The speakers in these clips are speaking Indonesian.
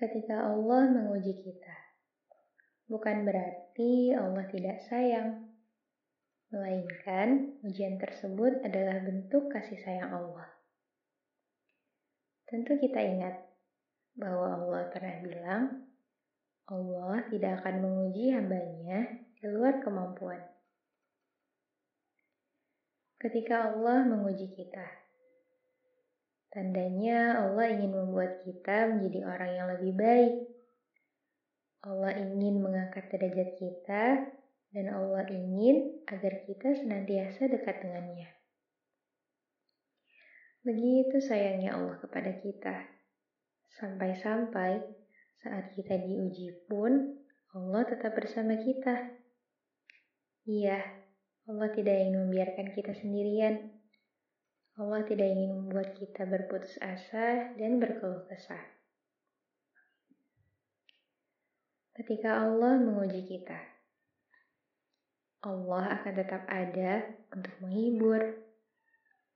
ketika Allah menguji kita. Bukan berarti Allah tidak sayang, melainkan ujian tersebut adalah bentuk kasih sayang Allah. Tentu kita ingat bahwa Allah pernah bilang, Allah tidak akan menguji hambanya di luar kemampuan. Ketika Allah menguji kita, tandanya Allah ingin membuat kita menjadi orang yang lebih baik. Allah ingin mengangkat derajat kita dan Allah ingin agar kita senantiasa dekat dengannya. Begitu sayangnya Allah kepada kita. Sampai-sampai saat kita diuji pun Allah tetap bersama kita. Iya, Allah tidak ingin membiarkan kita sendirian. Allah tidak ingin membuat kita berputus asa dan berkeluh kesah. Ketika Allah menguji kita, Allah akan tetap ada untuk menghibur,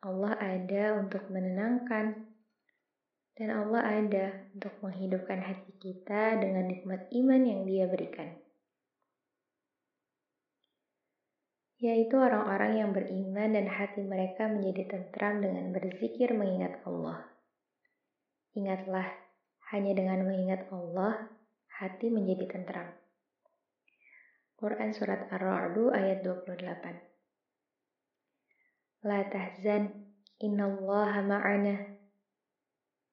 Allah ada untuk menenangkan, dan Allah ada untuk menghidupkan hati kita dengan nikmat iman yang Dia berikan. Yaitu orang-orang yang beriman dan hati mereka menjadi tentram dengan berzikir mengingat Allah. Ingatlah, hanya dengan mengingat Allah, hati menjadi tentram. Quran Surat Ar-Ra'du ayat 28 La tahzan, innallaha ma'ana.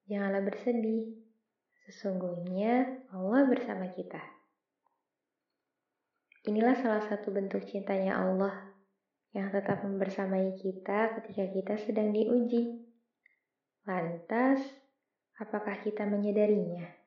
Janganlah bersedih, sesungguhnya Allah bersama kita. Inilah salah satu bentuk cintanya Allah yang tetap membersamai kita ketika kita sedang diuji. Lantas, apakah kita menyadarinya?